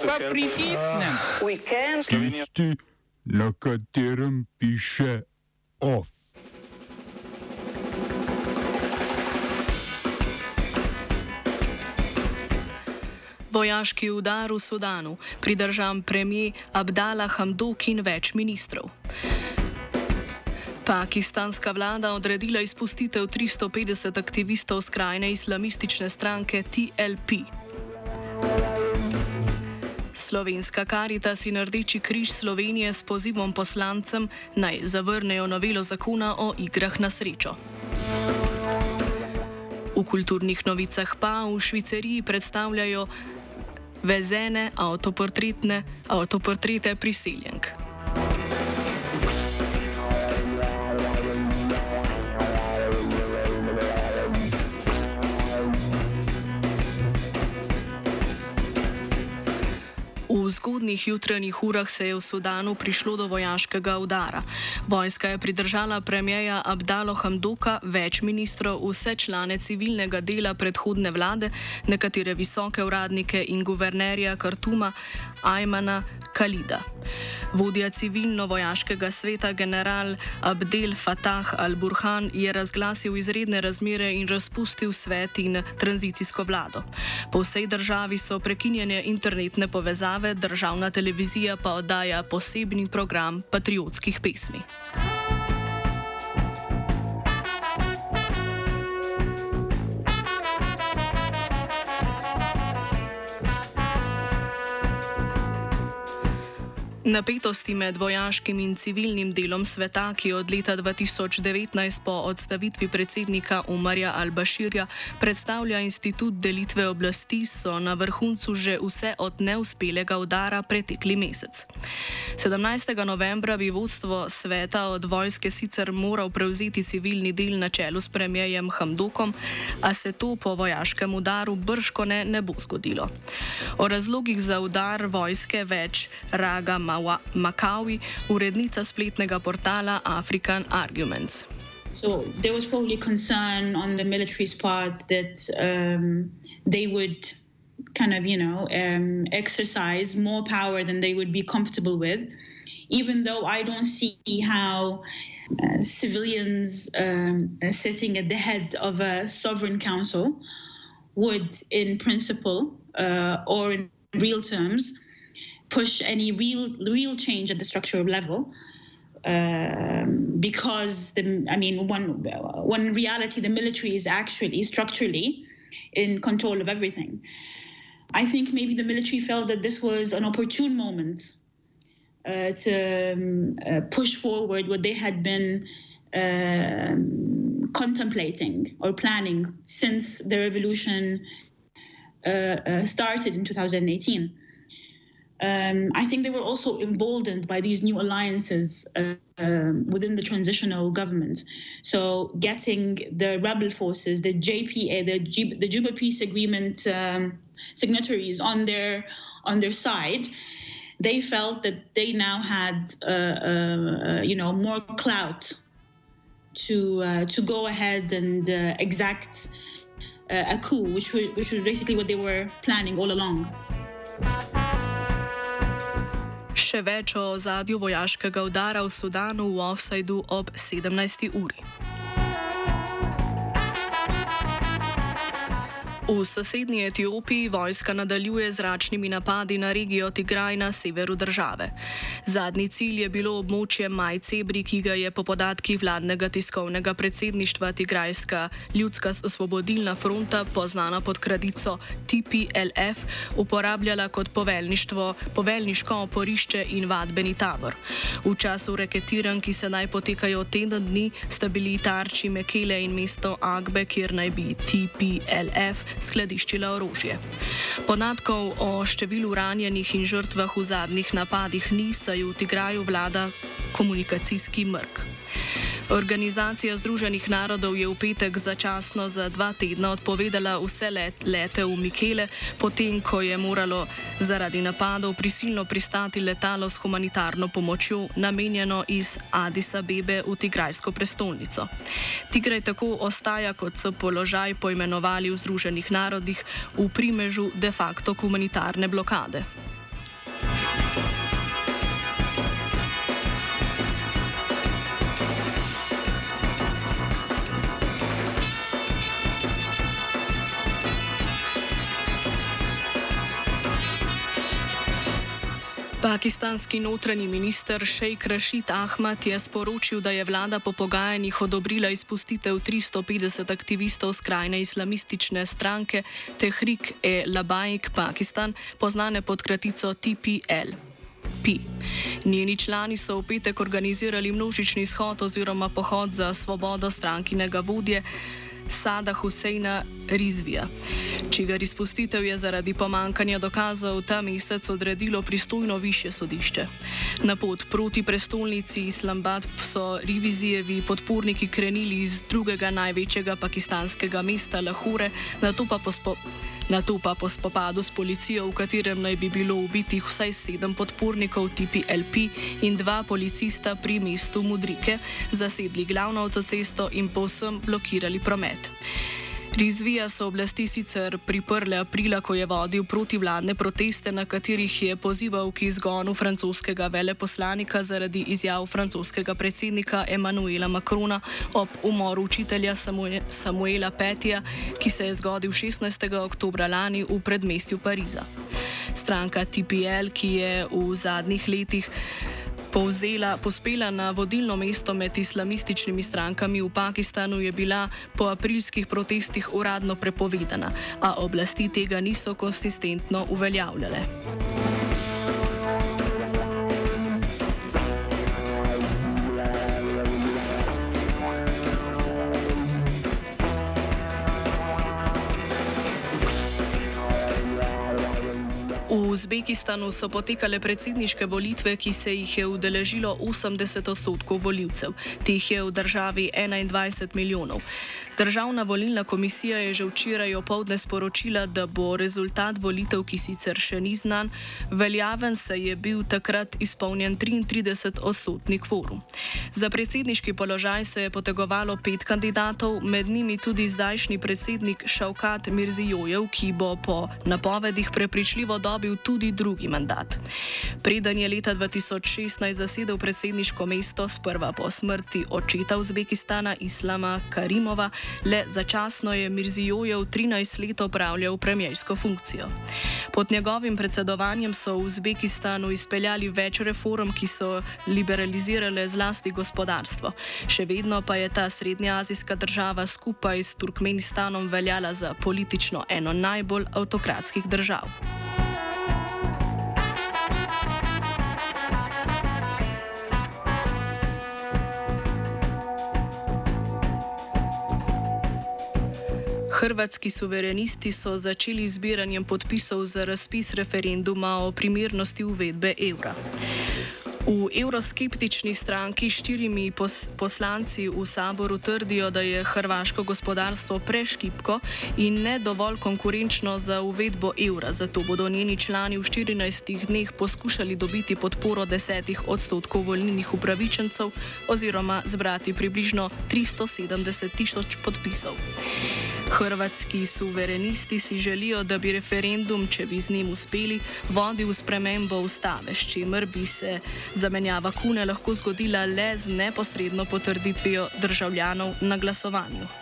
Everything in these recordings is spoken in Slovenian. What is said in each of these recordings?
Pa pritisnem. Tisti, na katerem piše OF. Vojaški udar v Sudanu, pridržan premijer Abdala Hamdok in več ministrov. Pakistanska vlada odredila izpustitev 350 aktivistov skrajne islamistične stranke TLP. Slovenska karitas in Rdeči križ Slovenije s pozivom poslancem naj zavrnejo novelo zakona o igrah na srečo. V kulturnih novicah pa v Švicariji predstavljajo vezene avtoportrete priseljenk. Zgodnih jutranjih urah se je v Sudanu prišlo do vojaškega udara. Vojska je pridržala premijeja Abdalo Hamdoka, več ministrov, vse člane civilnega dela predhodne vlade, nekatere visoke uradnike in guvernerja Kartuma Ajmana Kalida. Vodja civilno-vojaškega sveta general Abdel Fattah al-Burhan je razglasil izredne razmere in razpustil svet in tranzicijsko vlado. Po vsej državi so prekinjene internetne povezave, državna televizija pa oddaja posebni program patriotskih pesmi. Napetosti med vojaškim in civilnim delom sveta, ki od leta 2019 po odstavitvi predsednika Umarja al-Bashirja predstavlja institut delitve oblasti, so na vrhuncu že vse od neuspelega udara pretekli mesec. 17. novembra bi vodstvo sveta od vojske sicer moral prevzeti civilni del na čelu s premijejem Hamdokom, a se to po vojaškem udaru brško ne, ne bo zgodilo. O razlogih za udar vojske več Raga Makawi, urednica spletnega portala African Arguments. So there was probably concern on the military's part that um, they would kind of, you know, um, exercise more power than they would be comfortable with, even though I don't see how uh, civilians um, sitting at the head of a sovereign council would, in principle uh, or in real terms, push any real real change at the structural level um, because the I mean one one reality the military is actually structurally in control of everything. I think maybe the military felt that this was an opportune moment uh, to um, uh, push forward what they had been um, contemplating or planning since the revolution uh, uh started in 2018. Um, I think they were also emboldened by these new alliances uh, um, within the transitional government. So, getting the rebel forces, the JPA, the, G- the Juba Peace Agreement um, signatories on their on their side, they felt that they now had, uh, uh, you know, more clout to uh, to go ahead and uh, exact uh, a coup, which was, which was basically what they were planning all along. Še več o zadju vojaškega udara v Sudanu v Offsideu ob 17. uri. V sosednji Etiopiji vojska nadaljuje zračnimi napadi na regijo Tigraj na severu države. Zadnji cilj je bilo območje Majcebri, ki ga je po podatkih vladnega tiskovnega predsedništva Tigrajska ljudska osvobodilna fronta, poznana pod kratico TPLF, uporabljala kot poveljniško oporišče in vadbeni tabor. V času reketiranj, ki se naj potekajo teden dni, sta bili tarči Mekele in mesto Agbe, kjer naj bi TPLF skladiščila orožje. Podatkov o številu ranjenih in žrtvah v zadnjih napadih ni, saj v Tigraju vlada komunikacijski mrk. Organizacija Združenih narodov je v petek začasno za dva tedna odpovedala vse let, lete v Mikele, potem ko je moralo zaradi napadov prisilno pristati letalo s humanitarno pomočjo, namenjeno iz Adisa Bebe v Tigrajsko prestolnico. Tigraj tako ostaja, kot so položaj poimenovali v Združenih narodih, v primežu de facto humanitarne blokade. Pakistanski notranji minister Sheikh Rashid Ahmad je sporočil, da je vlada po pogajanjih odobrila izpustitev 350 aktivistov skrajne islamistične stranke Tehrik e Labaik Pakistan, poznane pod kratico TPL. P. Njeni člani so v petek organizirali množični shod oziroma pohod za svobodo strankinega vodje. Sada Huseina Rizvija, čigar izpustitev je zaradi pomankanja dokazov ta mesec odredilo pristojno više sodišče. Na pot proti prestolnici Islamabad so Rivizijevi podporniki krenili iz drugega največjega pakistanskega mesta Lahore, na to pa pospo. Na to pa po spopadu s policijo, v katerem naj bi bilo ubitih vsaj sedem podpornikov tipi LP in dva policista pri mestu Mudrike, zasedli glavno avtocesto in povsem blokirali promet. Rizvija so oblasti sicer priprle aprila, ko je vodil protivladne proteste, na katerih je pozival k izgonu francoskega veleposlanika zaradi izjav francoskega predsednika Emanuela Macrona ob umoru učitelja Samuela Petija, ki se je zgodil 16. oktober lani v predmestju Pariza. Stranka TPL, ki je v zadnjih letih povzela, pospela na vodilno mesto med islamističnimi strankami v Pakistanu, je bila po aprilskih protestih uradno prepovedana, a oblasti tega niso konsistentno uveljavljale. Uzbekistanu so potekale predsedniške volitve, ki se jih je udeležilo 80 odstotkov voljivcev. Teh je v državi 21 milijonov. Državna volilna komisija je že včeraj opoldne sporočila, da bo rezultat volitev, ki sicer še ni znan, veljaven, se je bil takrat izpolnjen 33 odstotni kvorum. Za predsedniški položaj se je potegovalo pet kandidatov, med njimi tudi zdajšnji predsednik Šavkat Mirzijojev, ki bo po napovedih prepričljivo dobil tudi drugi mandat. Preden je leta 2016 zasedel predsedniško mesto, sprva po smrti očeta Uzbekistana Islama Karimova, le začasno je Mirzijojev 13 let opravljal premijsko funkcijo. Pod njegovim predsedovanjem so v Uzbekistanu izpeljali več reform, ki so liberalizirale zlasti gospodarstvo. Še vedno pa je ta srednjeazijska država skupaj s Turkmenistanom veljala za politično eno najbolj avtokratskih držav. Hrvatski suverenisti so začeli zbiranjem podpisov za razpis referenduma o primernosti uvedbe evra. V evroskeptični stranki štirimi pos poslanci v saboru trdijo, da je hrvaško gospodarstvo preškipko in ne dovolj konkurenčno za uvedbo evra. Zato bodo njeni člani v 14 dneh poskušali dobiti podporo desetih odstotkov volilnih upravičencev oziroma zbrati približno 370 tisoč podpisov. Hrvatski suverenisti si želijo, da bi referendum, če bi z njim uspeli, vodil v spremembo ustave, s čimer bi se zamenjava kune lahko zgodila le z neposredno potrditvijo državljanov na glasovanju.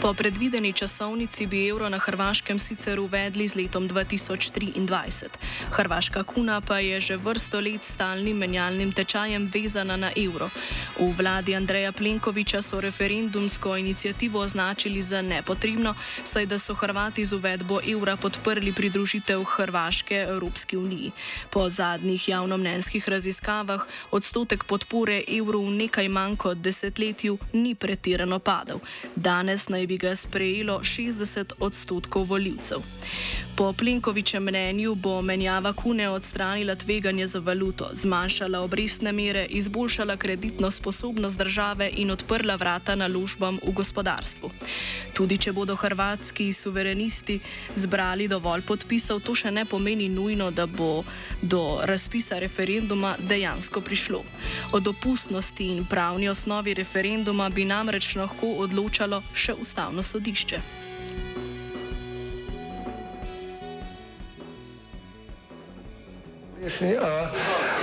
Po predvideni časovnici bi evro na Hrvaškem sicer uvedli z letom 2023. Hrvaška kuna pa je že vrsto let stalnim menjalnim tečajem vezana na evro. V vladi Andreja Plenkoviča so referendumsko inicijativo označili za nepotrebno, saj da so Hrvati z uvedbo evra podprli pridružitev Hrvaške Evropski uniji. Po zadnjih javnomnenjskih raziskavah odstotek podpore evru v nekaj manj kot desetletju ni pretirano padal. Danes naj bi ga sprejelo 60 odstotkov voljivcev. Po Plenkovičem mnenju bo menjava kune odstranila tveganje za valuto, zmanjšala obrestne mere, izboljšala kreditno sposobnost države in odprla vrata naložbam v gospodarstvu. Tudi če bodo hrvatski suverenisti zbrali dovolj podpisov, to še ne pomeni nujno, da bo do razpisa referenduma dejansko prišlo. O dopustnosti in pravni osnovi referenduma bi namreč lahko odločalo še ustavno ustavno sodišče.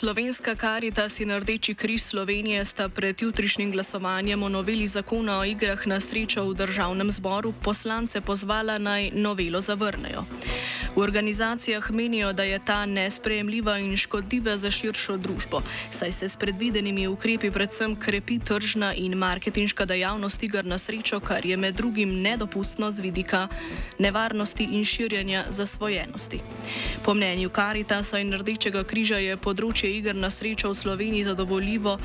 Slovenska karitas in Rdeči križ Slovenije sta pred jutrišnjim glasovanjem o noveli zakona o igrah na srečo v državnem zboru poslance pozvala naj novelo zavrnejo. V organizacijah menijo, da je ta nesprejemljiva in škodljiva za širšo družbo, saj se s predvidenimi ukrepi predvsem krepi tržna in marketinška dejavnost igr na srečo, kar je med drugim nedopustno z vidika nevarnosti in širjenja zasvojenosti. Po mnenju Karitasa in Rdečega križa je področje igr na srečo v Sloveniji zadovoljivo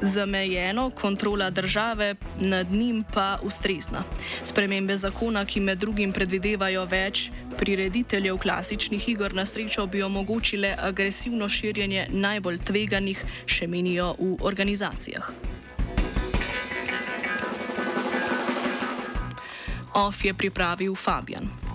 zamejeno, kontrola države nad njim pa ustrezna. Spremembe zakona, ki med drugim predvidevajo več prirediteljev klasičnih igr na srečo, bi omogočile agresivno širjenje najbolj tveganih, še menijo v organizacijah. OF je pripravil Fabian.